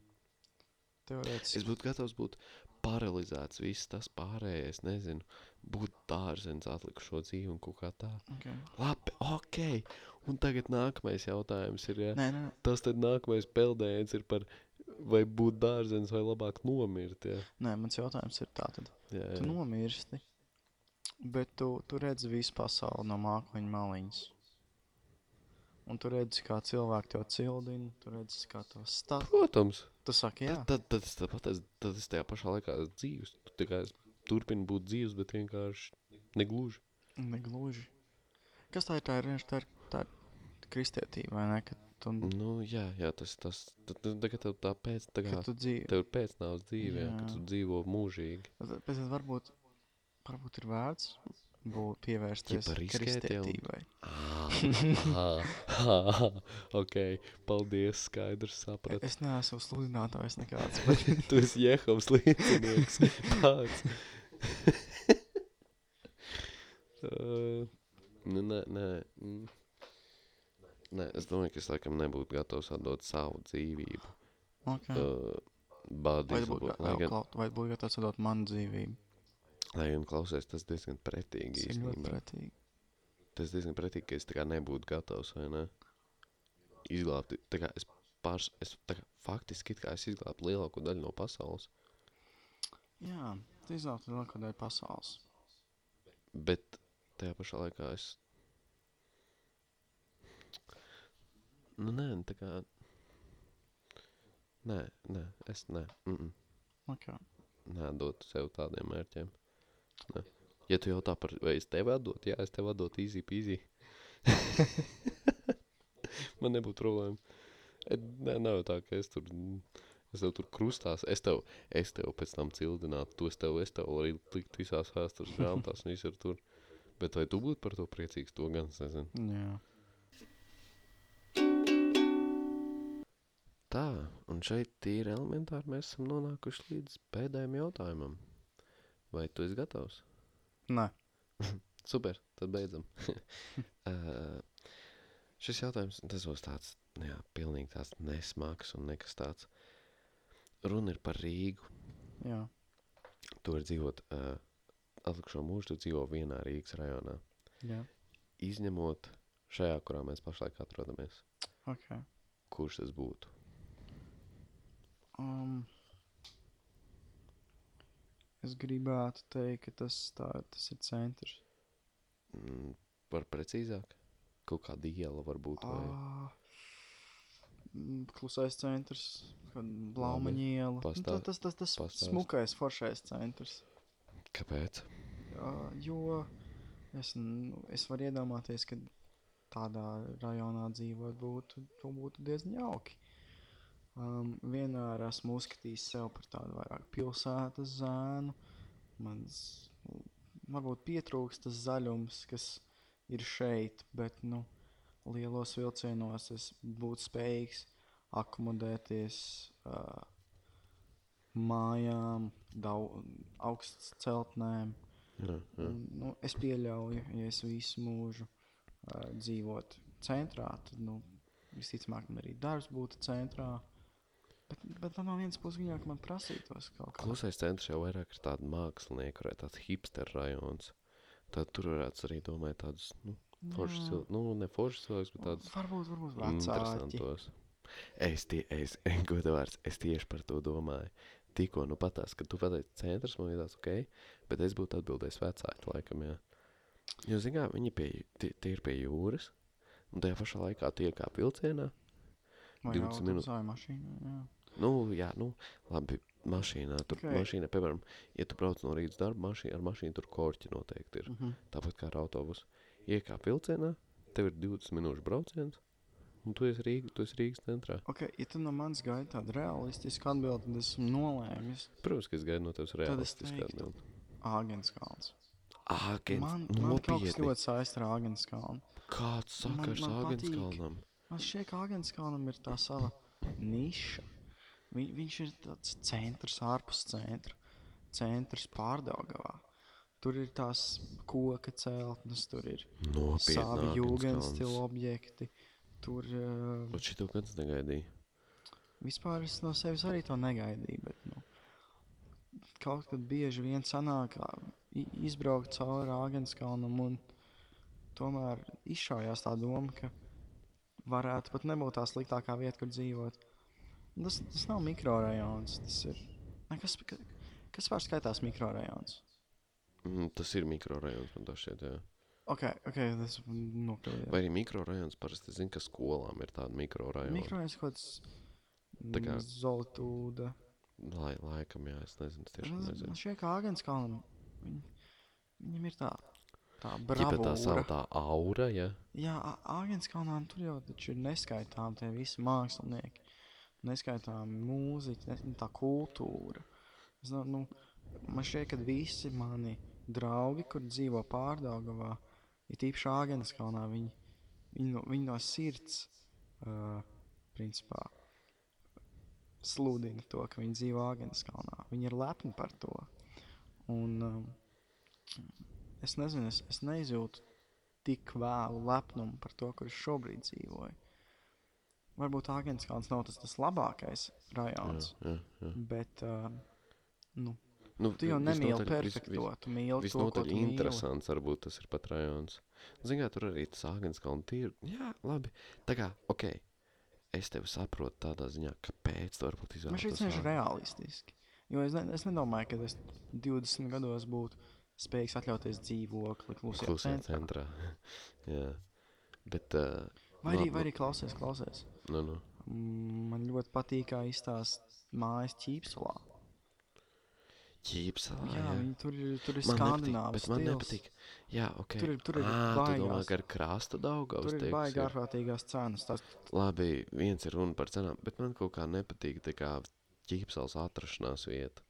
teorētiski. Es būtu gatavs būt paralizēts, viss tas pārējais, nezinu, būt dārzens atlikušo dzīvi un kaut kā tā. Okay. Labi, ok. Un tagad nākamais jautājums ir, ja Nē, nē, tas tad nākamais peldējiens ir par vai būt dārzens vai labāk nomirt, ja. nē, mans jautājums ir. Jā, Tu nomirsti, bet tu, tu redzi visu pasauli no mākoņa maliņas. Un tu redzi, kā cilvēki to cildina, tu redzi, kā to stāv. Protams. Tu saki, jā, Tad, tad, tad, tāpat, es, tad es tajā pašā laikā esmu dzīvs. Tu es turpinu būt dzīvs, bet vienkārši negluži. negluži. Kas tā ir? Tā ir, vienkārši- tā ir, tā ir kristietība, vai ne? Ka tu, Nu, jā, jā, tas, tas, tad, tad, tagad tev tā pēc, tā kā, tu dzīvo. tev ir pēcnāvs dzīve, jā, ka Jā. tu dzīvo mūžīgi. Tad, pēc tam varbūt, varbūt ir vērts būt pievērsties kristietībai. Ah, ok, paldies, skaidrs, sapratu. Es neesmu sludinātājs nekāds, bet Tu esi Jehovs liecinieks. Pats. uh, nu, nē, nē. Nē, es domāju, ka es laikam nebūtu gatavs atdot savu dzīvību. okay. Uh, vai Bādīs, būtu vai tu būtu gatavs atdot manu dzīvību? Lai gan klausies, tas diezgan pretīgi Tas ļoti pretīgi. Tas diezgan pretīgi, ka es tā kā nebūtu gatavs, vai ne? Izglābt, tā kā es pārs, es tā kā faktiski kā es izglābtu lielāko daļu no pasaules. Jā, Tu izvēlēties lielāko daļu pasaules. Bet tajā pašā laikā es. Nu, nē, nu, tā kā. Nē, nē, es nē. Mm -mm. Okay. Nē, dotu sev tādiem mērķiem. Nē. Ja tu jautā par, vai es tevi atdotu, jā, es tevi atdotu easy peasy. Man nebūtu problēma. E, Nē, nav tā, ka es tur, es tev tur krustās, es tev, es tev pēc tam cildinātu, to es tev, es tev arī likt visās vēstures grāmatās un visur tur. Bet vai tu būtu par to priecīgs, to gan es nezinu. Jā. Tā, un šeit tīri elementāri mēs esam nonākuši līdz pēdējiem jautājumam. Vai tu esi gatavs? Nē. Super, tad beidzam. uh, šis jautājums, tas būs tāds, nu jā, pilnīgi tāds nesmaks un nekas tāds. Runa ir par Rīgu. Jā. Tu vari dzīvot uh, atlikušo mūžu, tu dzīvo vienā Rīgas rajonā. Jā. Izņemot šajā, kurā mēs pašlaik atrodamies. Ok. Kurš tas būtu? Um, es gribētu teikt, ka tas, tā, tas ir centrs. Mm, var precīzāk? Kaut kāda iela varbūt vai... Ah, mm, Klusais centrs, Blaumaņa iela. Nu, pastāv- tā- tas tas, tas pastāst. smukais, foršais centrs. Kāpēc? Jā, jo es, nu, es varu iedomāties, ka tādā rajonā dzīvot būtu, būtu diezgan jauki. Um, vienmēr esmu uzskatījis sev par tādu vairāk pilsētas zēnu. Man s- varbūt pietrūkst tas zaļums, kas ir šeit, bet nu, lielos vilcienos es būtu spējīgs akomodēties uh, mājām, augstas celtnēm. Jā, jā. Nu, es pieļauju, ja es visu mūžu uh, dzīvotu centrā, tad nu, visticamāk man arī darbs būtu centrā. Bet, bet no vienas puses viņa man prasītos kaut kā. Klusais centrs jau vairāk ir tāda mākslinieka, vai tāds hipster rajons. Tad tur varētu arī domāt tādus, nu, foršus, Jā. cil- nu, ne foršus cilvēkus, bet tādus Varbūt, varbūt vecāki. Es, tie, es, godavārds, es tieši par to domāju. Tikko, nu patās, kad tu pateici centrs, man liekas, ok, bet es būtu atbildējis vecāki, laikam, jā. Jo, zin kā, viņi pie, tie, tie ir pie jūras, un tajā pašā laikā tie kā vilcienā. Vai 20 minūtes. Vai mašīnā, jā. Nu, jā, nu, labi, mašīnā. Tur Ok. okay. mašīnā, piemēram, ja tu brauc no Rīgas darba, mašīna, ar mašīnu tur korķi noteikti ir. Mm. -hmm. Tāpat kā ar autobusu. Iekāp vilcienā, tev ir 20 minūšu brauciens, un tu esi, Rīga, tu esi Rīgas centrā. Ok, ja tu no manis gaidi tādu realistisku atbildi, tad esmu nolēmis Protams, ka es gaidu no tevis teiktu, atbildi. Āgenskalns. Āgens, Man, man kaut kas nopietni. ļoti saista ar Āgenskalnu. Kāds Man- sakars Āgens kalnam? Man šķiet, ka Agenskalnam ir tā sava niša. Vi, viņš ir tāds centrs ārpus centra. Centrs pārdaugavā. Tur ir tās koka celtnes, tur ir savi jūgenstila kalns. objekti. Tur uh, Un šito gads negaidīju. vispār es no sevis arī to negaidīju. Bet, nu, kaut kad bieži vien sanāk izbraukt cauri Agenskalnam un tomēr izšaujās tā doma, ka varētu pat nebūt tā sliktākā vieta, kur dzīvot. Tas, tas nav mikrorajons. Tas ir. Ne, kas, ka- kas var skaitās mikrorajons? Mm, tas ir mikrorajons, man tā šķiet, jā. Ok, ok, tas nokļuva. Vai arī mikrorajons parasti zina, ka skolām ir tāda mikrorajona. Mikrorajons kaut kāds. Tā kā- Zoltūda. Lai, laikam, jā, es nezinu, es tiešām nezinu. man šķiet, ka Agenskalnam viņ, viņam ir tā. Tā Ģipa tā savu bravūra. tā aura, ja? Jā, Agenskalnā tur jau ir neskaitām tie visi mākslinieki. Neskaitām mūziķi, ne, tā kultūra. Es, nu, man šķiet, ka visi mani draugi, kur dzīvo pārdaugavā, ir tīpaši Agenskalnā, viņi, viņi, no, viņi no sirds, uh, principā, sludina to, ka viņi dzīvo Agenskalnā. Viņi ir lepni par to. Un um, es nezinu, es, es neizjūtu tik vēlu lepnumu par to, kur es šobrīd dzīvoju. Varbūt Agenskalns nav tas, tas labākais jā. bet uh, nu, Nu, tu jau nemīli vis- perfekto, tu mīli to, ko tu mīli. interesants varbūt tas ir pat rajons. Zināt, tur arī tas Āgenskalna tīri. Jā, labi. Tā kā, ok, es tevi saprotu tādā ziņā, kāpēc tu varbūt Man izvēlēties viņš ir Āgenskalnu. realistiski. Jo es, ne, es nedomāju, ka es 20 gados būtu spējīgs atļauties dzīvokli klusajā Klusajā centrā. centrā. Jā. Bet, uh, Vai arī, vai arī klausies, klausies. Nu, nu. Mm, Man ļoti patīk, kā izstāsta mājas ķīpselā. Ķīpselā, Jā, jā. viņi tur ir, tur ir skandināvs bet man nepatīk. Jā, ok. Tur ir- tur ir Ā, tu domā, baigās. ka ar krāstu Daugavas Tur ir teiks, baigi ārprātīgās cenas. Tas, Labi, viens ir runa par cenām, bet man kaut kā nepatīk tā kā ķīpsels atrašanās vieta.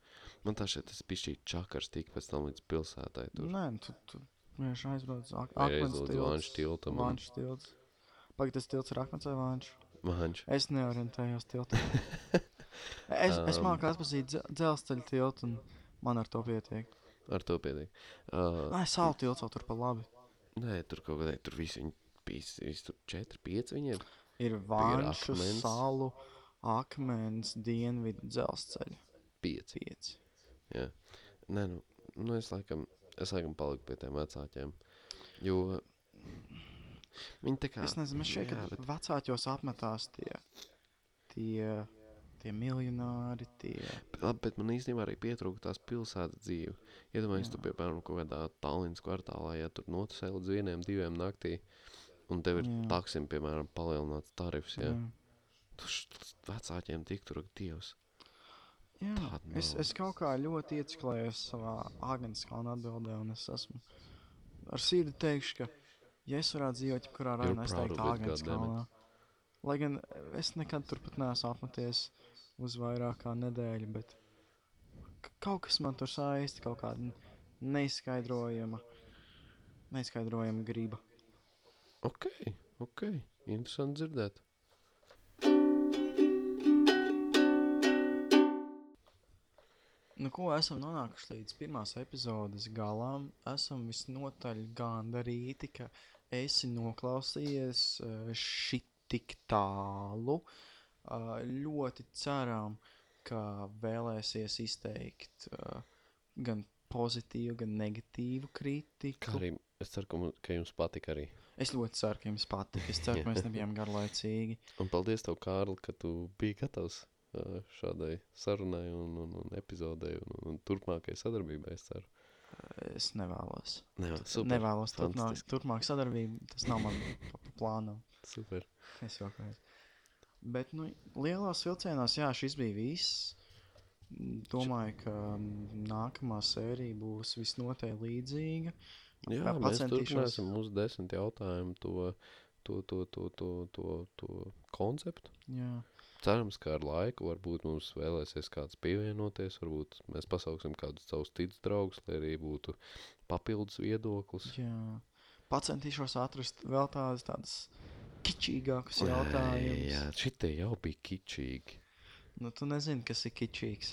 Man tā šeit tas bišķīt čakars tik pēc tam līdz pilsētai tur. nē, nu, tu, tu vienkārši aizbrauc ak akmens tilts. Vanšu tiltam Vanšu tilts. Pagaid, tas tilts ir akmens vai vanš? Manč. Es neorientējos tiltā. es, es Um. māku atpazīt dze- dzelzceļa tiltu un man ar to pietiek. Ar to pietiek. Uh, Nē, salu tilts vēl tur pa labi. nē, tur kaut kādai, tur visi viņi, visi, visi tur 4, 5 viņiem. Ir akmens. salu, akmens, dienvidu dzelzceļa. 5. Pieci. Jā. Nē, nu, nu es laikam, es laikam paliku pie tiem vecākiem. Jo viņi tā kā... Es nezinu, man šķiet, jā, bet vecākos apmetās tie, tie, tie miljonāri, tie. Labi, bet man īstenībā arī pietrūka tās pilsētas dzīve. Iedomājieties, tu piemēram kaut kādā Tallinas kvartālā, ja tur notusē līdz vieniem, diviem naktī, un tev ir taksim, piemēram, palielināts tarifs, ja? Jā. Tu š- vecākiem tik tur dievs. Jā, es, es kaut kā ļoti ieciklējos savā Agenskalna atbildē, un es esmu ar sirdi teikšu, ka, ja es varētu dzīvot jebkurā rajonā, es teiktu of it, Agenskalnā. Lai gan es nekad turpat neesmu apmeties uz vairāk kā nedēļu, bet kaut kas man tur saisti, kaut kāda neizskaidrojama, neizskaidrojama griba. Ok, ok, interesanti dzirdēt. Nu, ko esam nonākuši līdz pirmās epizodes galam? Esam visnotaļ gandarīti, ka esi noklausījies eh, šit tik tālu. Eh, Ļoti ceram, ka vēlēsies izteikt eh, gan pozitīvu, gan negatīvu kritiku. arī es ceru, ka, mu- ka jums patika arī. Es ļoti ceru, ka jums patīk. Es ceru, ka mēs nebijām garlaicīgi. Un paldies tev, Kārli, ka tu biji gatavs šādai sarunai un, un, un epizodei un, un turpmākajai sadarbībai, es ceru. Es nevēlos. Nē, super, Nevēlos turpmāk, turpmāk sadarbību. Tas nav man plānam. Super. Es jau kā. Bet, nu, lielās vilcienos, jā, šis bija viss. Domāju, ka nākamā sērija būs visnotaļ līdzīga. Jā, Vai mēs turpināsim mūsu desmit jautājumu to, to, to, to, to, to, to konceptu. Jā, Cerams, ka ar laiku varbūt mums vēlēsies kāds pievienoties, varbūt mēs pasauksim kādus savus citus draugus, lai arī būtu papildus viedoklis. jā. Pacentīšos atrast vēl tādas, tādas kičīgākas jautājumus. Jā, šitie jau bija kičīgi. Nu, tu nezini, kas ir kičīgs.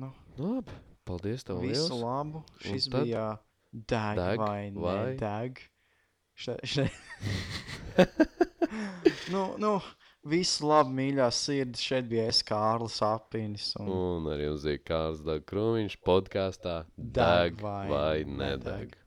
Nu, labi, paldies tev visu liels. labu. Šis tad bija deg, deg vai vai- nedeg. Še, še. nu, nu, visu labu, mīļās sirds. Šeit bija es, Kārlis Apinis. Un... Un arī uz Zīkārs Dag Krūmiņš podkāstā Deg vai vai nedeg. nedeg.